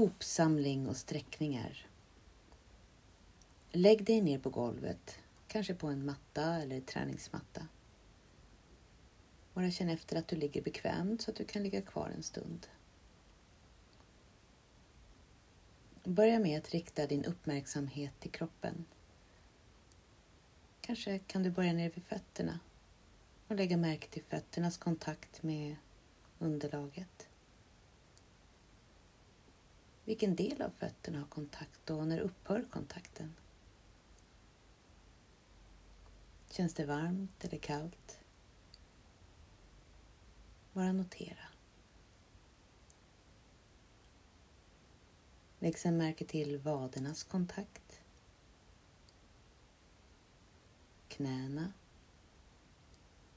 hopsamling och sträckningar. Lägg dig ner på golvet, kanske på en matta eller träningsmatta. Bara känn efter att du ligger bekvämt så att du kan ligga kvar en stund. Börja med att rikta din uppmärksamhet till kroppen. Kanske kan du börja ner vid fötterna och lägga märke till fötternas kontakt med underlaget. Vilken del av fötterna har kontakt och när upphör kontakten? Känns det varmt eller kallt? Bara notera. Lägg sedan märke till vadernas kontakt. Knäna.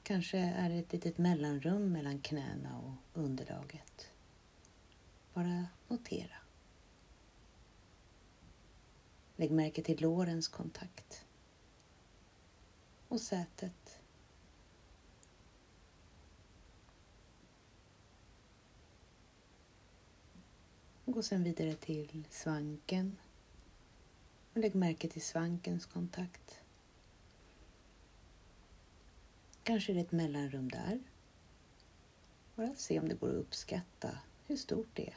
Kanske är det ett litet mellanrum mellan knäna och underlaget. Bara notera. Lägg märke till lårens kontakt. Och sätet. Gå sedan vidare till svanken. Och lägg märke till svankens kontakt. Kanske är det ett mellanrum där. Bara se om det går att uppskatta hur stort det är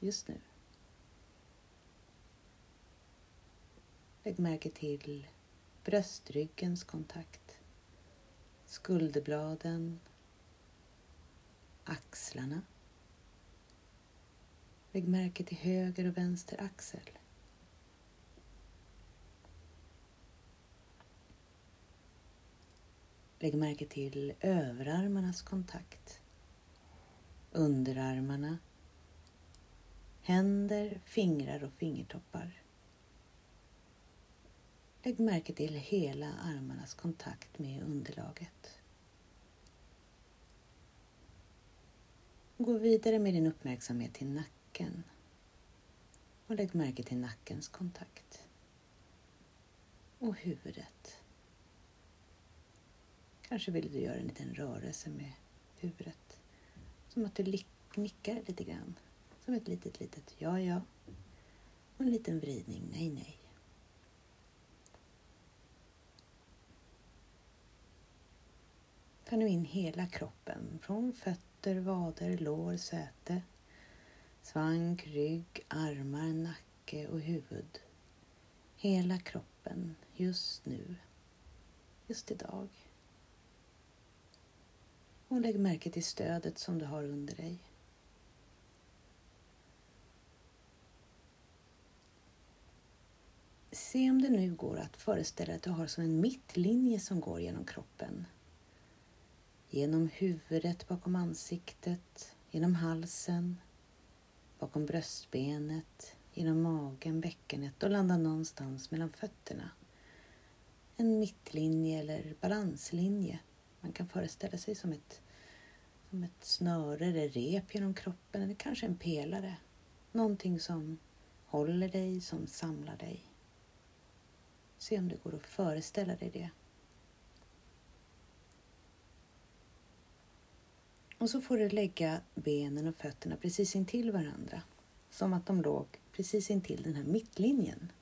just nu. Lägg märke till bröstryggens kontakt, skulderbladen, axlarna. Lägg märke till höger och vänster axel. Lägg märke till överarmarnas kontakt, underarmarna, händer, fingrar och fingertoppar. Lägg märke till hela armarnas kontakt med underlaget. Gå vidare med din uppmärksamhet till nacken och lägg märke till nackens kontakt. Och huvudet. Kanske vill du göra en liten rörelse med huvudet. Som att du nickar lite grann. Som ett litet, litet ja, ja. Och en liten vridning, nej, nej. Ta nu in hela kroppen från fötter, vader, lår, säte, svank, rygg, armar, nacke och huvud. Hela kroppen just nu, just idag. Och lägg märke till stödet som du har under dig. Se om det nu går att föreställa att du har som en mittlinje som går genom kroppen Genom huvudet bakom ansiktet, genom halsen, bakom bröstbenet, genom magen, bäckenet och landa någonstans mellan fötterna. En mittlinje eller balanslinje. Man kan föreställa sig som ett, som ett snöre eller rep genom kroppen eller kanske en pelare. Någonting som håller dig, som samlar dig. Se om det går att föreställa dig det. Och så får du lägga benen och fötterna precis intill varandra. Som att de låg precis intill den här mittlinjen.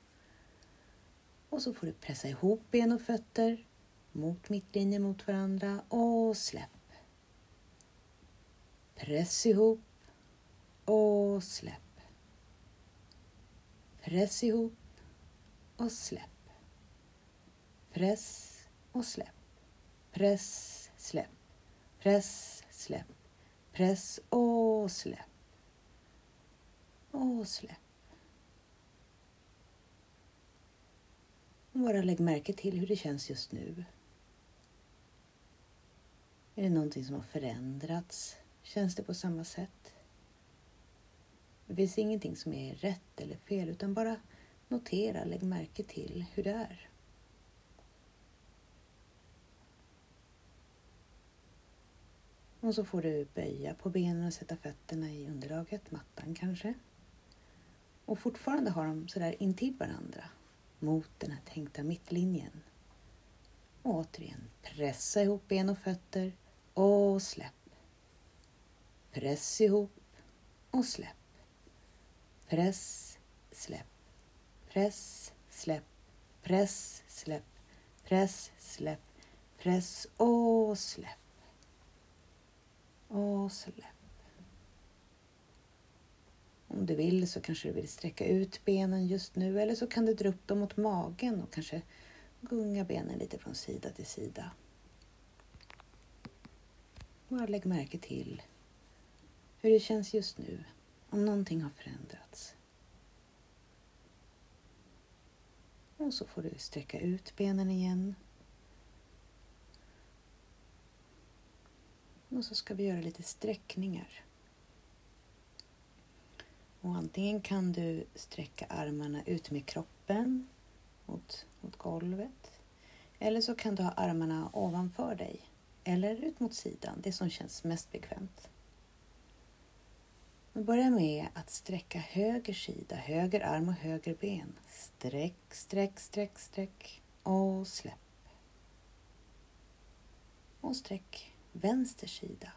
Och så får du pressa ihop ben och fötter mot mittlinjen mot varandra och släpp. Press ihop och släpp. Press ihop och släpp. Press och släpp. Press, släpp. Press, släpp. Press och släpp. Och släpp. Bara lägg märke till hur det känns just nu. Är det någonting som har förändrats? Känns det på samma sätt? Det finns ingenting som är rätt eller fel utan bara notera, lägg märke till hur det är. Och så får du böja på benen och sätta fötterna i underlaget, mattan kanske. Och fortfarande har de sådär intill varandra mot den här tänkta mittlinjen. Och återigen, pressa ihop ben och fötter och släpp. Press ihop och släpp. Press, släpp. Press, släpp. Press, släpp. Press, släpp. Press och släpp. Och släpp. Om du vill så kanske du vill sträcka ut benen just nu eller så kan du dra upp dem mot magen och kanske gunga benen lite från sida till sida. Bara lägg märke till hur det känns just nu, om någonting har förändrats. Och så får du sträcka ut benen igen. Och så ska vi göra lite sträckningar. Och antingen kan du sträcka armarna ut med kroppen mot, mot golvet. Eller så kan du ha armarna ovanför dig eller ut mot sidan, det som känns mest bekvämt. Vi börjar med att sträcka höger sida, höger arm och höger ben. Sträck, sträck, sträck, sträck och släpp. Och sträck vänster sida.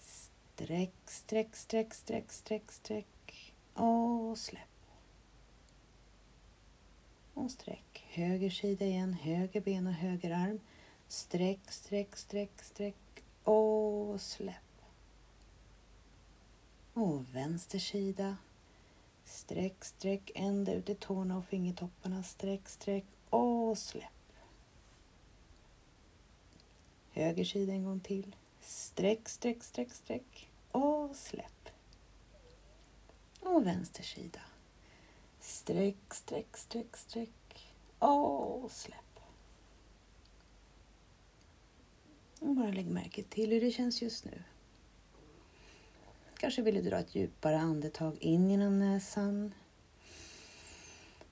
Sträck, sträck, sträck, sträck, sträck, sträck och släpp. Och sträck höger sida igen, höger ben och höger arm. Sträck, sträck, sträck, sträck och släpp. Och vänster sida. Sträck, sträck ända ut i tårna och fingertopparna. Sträck, sträck och släpp. Höger sida en gång till. Sträck, sträck, sträck, sträck och släpp. Och vänster sida. Sträck, sträck, sträck, sträck och släpp. Och bara lägg märke till hur det känns just nu. Kanske vill du dra ett djupare andetag in genom näsan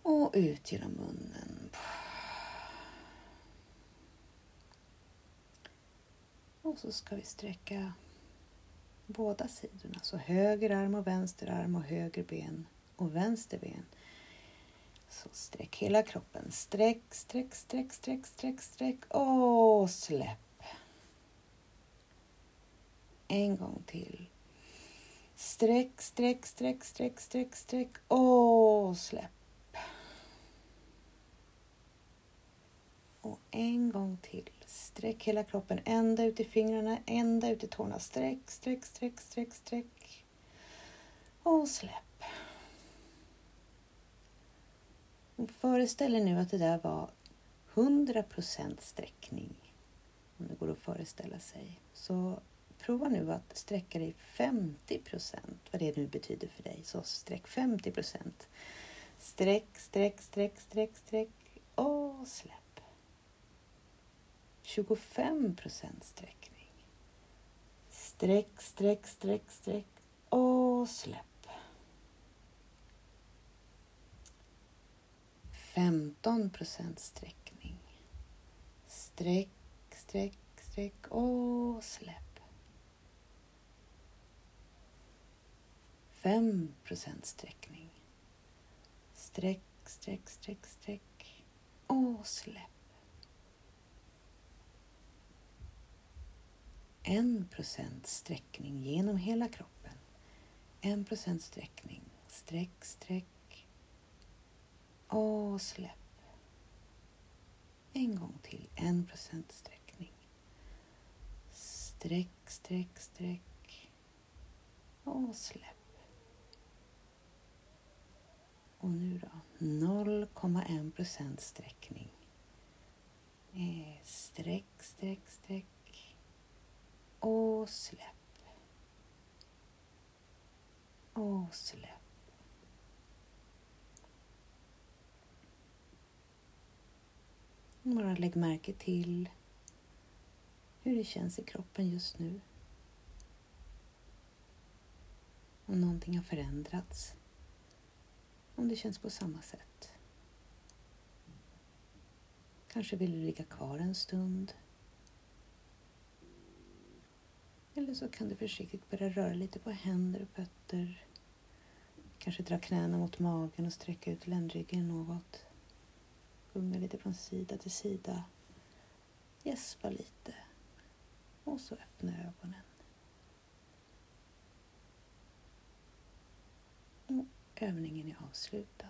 och ut genom munnen. Och så ska vi sträcka båda sidorna. Så höger arm och vänster arm och höger ben och vänster ben. Så sträck hela kroppen. Sträck, sträck, sträck, sträck, sträck, sträck och släpp. En gång till. Sträck, sträck, sträck, sträck, sträck, sträck och släpp. Och en gång till. Sträck hela kroppen ända ut i fingrarna, ända ut i tårna. Sträck, sträck, sträck, sträck, sträck. Och släpp. Och föreställ er nu att det där var 100% sträckning. Om det går att föreställa sig. Så Prova nu att sträcka dig 50 procent, vad det nu betyder för dig. Så sträck 50 procent. Sträck, sträck, sträck, sträck, sträck och släpp. 25 procent sträckning. Sträck, sträck, sträck, sträck och släpp. 15 procent sträckning. Sträck, sträck, sträck och släpp. 5% sträckning. Sträck, sträck, sträck, sträck och släpp. En procent sträckning genom hela kroppen. En procent sträckning. Sträck, sträck och släpp. En gång till. En procent sträckning. Sträck, sträck, sträck och släpp. Och nu då? 0,1 procent sträckning. Eh, sträck, sträck, sträck. Och släpp. Och släpp. Bara lägg märke till hur det känns i kroppen just nu. Om någonting har förändrats om det känns på samma sätt. Kanske vill du ligga kvar en stund. Eller så kan du försiktigt börja röra lite på händer och fötter. Kanske dra knäna mot magen och sträcka ut ländryggen något. Gunga lite från sida till sida. Gäspa lite. Och så öppna ögonen. Och övningen är avslutad.